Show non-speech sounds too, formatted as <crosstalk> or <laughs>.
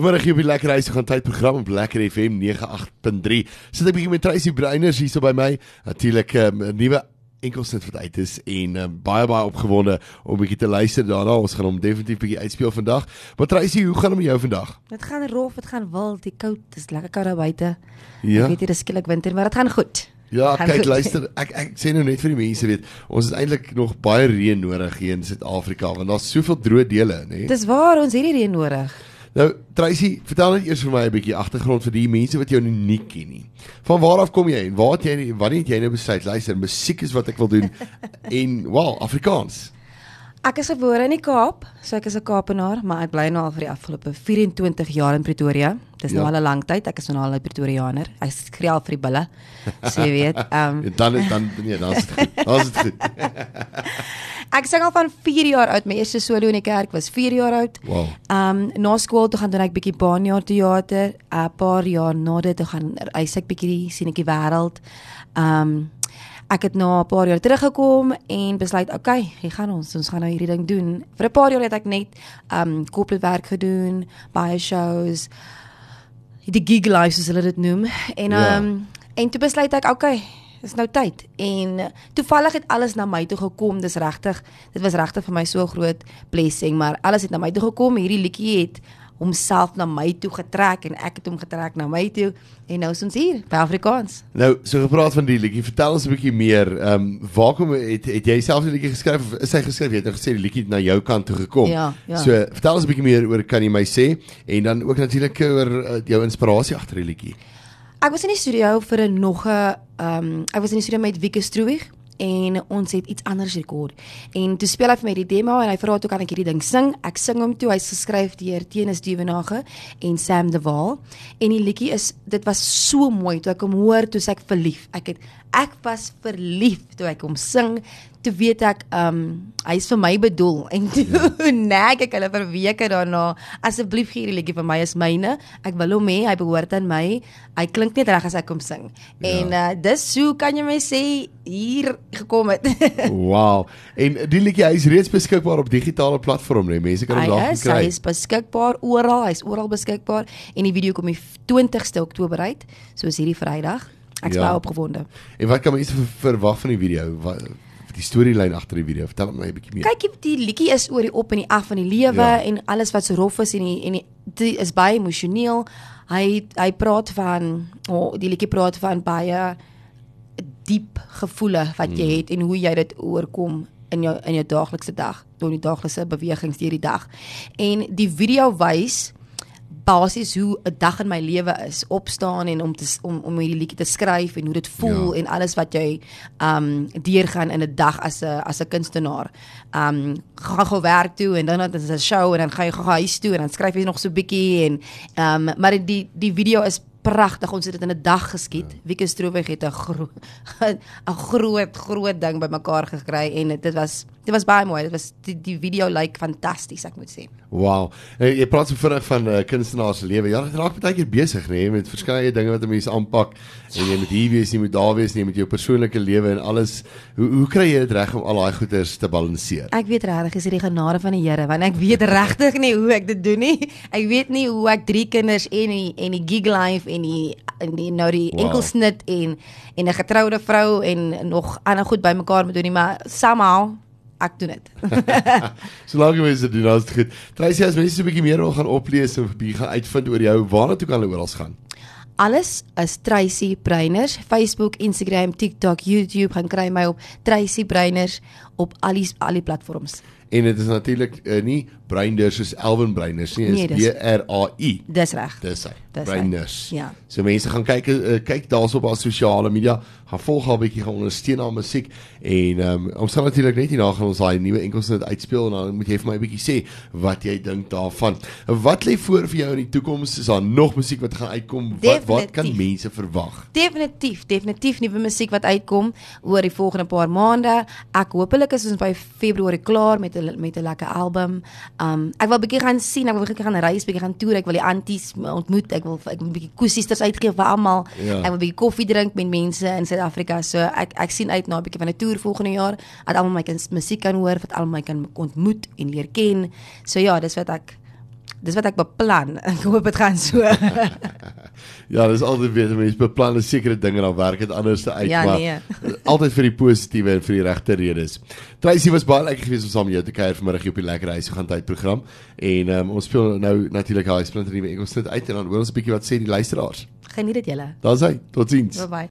Vanmiddag hier op die Lekker Huis gaan tyd program op Lekker FM 98.3. Sit ek bietjie met Tracy Breiners hier so by my. Natuurlik ehm, 'n um, nuwe enkelsit wat uit is en um, baie baie opgewonde om bietjie te luister daarna. Ons gaan hom definitief bietjie uitspeel vandag. Maar Tracy, hoe gaan dit met jou vandag? Dit gaan rof, dit gaan wild, die koud, dit is lekker koud daar buite. Ja. Ek weet dit is skielik winter, maar dit gaan goed. Ja, Gaan kyk goed. luister, ek ek sê nou net vir die mense weet, ons het eintlik nog baie reën nodig hier in Suid-Afrika want daar's soveel droë dele, nê? Dis waar ons hierdie reën nodig. Nou, Tracy, vertel net eers vir my 'n bietjie agtergrond vir die mense wat jou nou nie ken nie. Van waar af kom jy en waar het jy wanneer het jy nou besluit luister, musiek is wat ek wil doen <laughs> en wel, Afrikaans. Ek is gebore in die Kaap, so ek is 'n Kaapenaar, maar ek bly nou al vir die afgelope 24 jaar in Pretoria. Dis nou Ja. al 'n lang tyd. Ek is nou al 'n Pretoriaaner. Ek skree al vir die bulle. So jy weet, <laughs> ehm um, dan dan nee, dan is dit goed. Dan is dit goed. <laughs> ek sing al van 4 jaar oud. My eerste solo in die kerk was 4 jaar oud. Wow. Ehm um, na skool toe gaan doen ek bietjie baanjaar teater. 'n Paar jaar na dit toe gaan reis ek bietjie die wêreld. Ehm um, ek het na 'n paar jaar teruggekom en besluit, okay, hier gaan ons. Ons gaan nou hierdie ding doen. Vir 'n paar jaar het ek net ehm um, corporate werk gedoen, baie shows. Die gig life soos hulle dit noem. En Ja. ehm um, en toe besluit ek, okay, dis nou tyd. En eh, toevallig het alles na my toe gekom. Dis regtig, dit was regtig vir my so groot blessing, maar alles het na my toe gekom. Hierdie liedjie het homself na my toe getrek en ek het hom getrek na my toe en nou is ons hier by Afrikaans. Nou, so gepraat van die liedjie, vertel ons 'n bietjie meer. Ehm um, waar kom het, het jy self die liedjie geskryf of is hy geskryf? Jy het nou gesê die liedjie het na jou kant toe gekom. Ja, ja. So, vertel ons 'n bietjie meer oor kan jy my sê en dan ook natuurlik oor uh, jou inspirasie agter die liedjie. Ek was in die studio vir 'n nog 'n ehm um, ek was in die studio met Wieke Stroewig en ons het iets anders rekord. En toe speel hy vir my die demo en hy vra toe kan ek hierdie ding sing. Ek sing hom toe. Hy's geskryf deur Tenis Duvenage en Sam De Waal. En die liedjie is dit was so mooi toe ek hom hoor, toe ek verlief. Ek het ek was verlief toe ek hom sing. Toe weet ek ehm um, hy's vir my bedoel <laughs> en toe nag ek hulle vir weke daarna. Asseblief gee hierdie liedjie vir my is myne. Ek wil hom hê, hy behoort aan my. Hy klink net reg as ek hom sing. Ja. En uh, dis so kan jy my sê hier gekom het. <laughs> Wow. En die liedjie hy is reeds beskikbaar op digitale platform, né? Mense kan hom daar hy gaan is, kry. hy is beskikbaar oral, hy's oral beskikbaar en die video kom die 20ste Oktober uit, soos hierdie Vrydag. Ek's Ja. baie opgewonde. En wat kan mense ver- verwag van die video? Wat die storielyn agter die video? Vertel my 'n bietjie meer. Kyk, die liedjie is oor die op en die af van die lewe Ja. en alles wat so rof is en die, en die, die is baie emosioneel. Hy hy praat van oh, die liedjie praat van baie diep gevoele wat jy het en hoe jy dit oorkom in jou in jou daaglikse dag, in die daaglikse bewegings deur die dag. En die video wys basies hoe 'n dag in my lewe is, opstaan en om te om om hierdie liedjie te skryf en hoe dit voel Ja. en alles wat jy um deurgaan in 'n dag as 'n as 'n kunstenaar. Um gaan gou werk toe en dan het ons 'n show en dan gaan jy gou huis toe en dan skryf jy nog so 'n bietjie en um maar die die video is pragtig. Ons het dit in 'n dag geskiet. Ja. Wieke Stroeweg het 'n groot 'n groot groot ding bymekaar gekry en dit was dit was baie mooi. Dit was die die video lyk like fantasties, ek moet sê. Wow. Nou, jy praat so vinnig van 'n uh, kunstenaar se lewe. Ja, dit raak baie keer besig, nê, met verskeie dinge wat 'n mens aanpak en jy moet hier wees, jy moet daar wees, jy moet jou persoonlike lewe en alles. Hoe hoe kry jy dit reg om al daai goeders te balanseer? Ek weet regtig is dit die genade van die Here want ek weet regtig nie hoe ek dit doen nie. Ek weet nie hoe ek drie kinders en die en die gig life en die en die nou die Wow. wow. enkelsnit en en 'n getroude vrou en nog ander goed bymekaar moet doen nie, maar somehow ek doen dit. <laughs> Solank jy mense doen, dan is dit goed. Tracy, as mense so 'n bietjie meer wil gaan oplees en bietjie gaan uitvind oor jou, waarna toe kan hulle oral gaan? Alles is Tracy Breiners, Facebook, Instagram, TikTok, YouTube, gaan kry my op Tracy Breiners op al die al die platforms. En dit is natuurlik uh, nie Breinders soos Elwin Breinders nie, Nee, is B R A I. Dis reg. Dis hy. Breinders. Ja. So mense gaan kyk uh, kyk daarso op haar sosiale media, gaan volg haar bietjie, gaan ondersteun haar musiek en um, ons sal natuurlik net hierna gaan ons daai nuwe enkelsnit uitspeel en dan moet jy vir my 'n bietjie sê wat jy dink daarvan. Wat lê voor vir jou in die toekoms? Is daar nog musiek wat gaan uitkom? Wat wat kan Definitief. mense verwag? Definitief, definitief nuwe musiek wat uitkom oor die volgende paar maande. Ek hoopelik is ons by Februarie klaar met 'n met 'n lekker album. Um ek wil 'n bietjie gaan sien, ek wil bietjie gaan reis, bietjie gaan toer, ek wil die anties ontmoet, ek wil ek wil 'n bietjie koesisters uitgee vir almal. Ja. Ek wil 'n bietjie koffie drink met mense in Suid-Afrika. So ek ek sien uit na 'n bietjie van 'n toer volgende jaar, dat almal my kan musiek kan hoor, wat almal my kan ontmoet en leer ken. So ja, dis wat ek dis wat ek beplan. <laughs> Ek hoop dit gaan so. <laughs> Ja, dis altyd weer mense beplan 'n sekere ding en dan werk dit anders uit, Ja, maar nee. <laughs> altyd vir die positiewe en vir die regte redes. Tracy was baie lekker geweest om saam met jou te kuier vanmiddag hier op die lekker huis gaan tyd program en um, ons speel nou natuurlik daai splinter nuwe Engels uit en dan hoor ons 'n bietjie wat sê die luisteraars. Geniet dit julle. Daar's hy. Totsiens. Bye bye.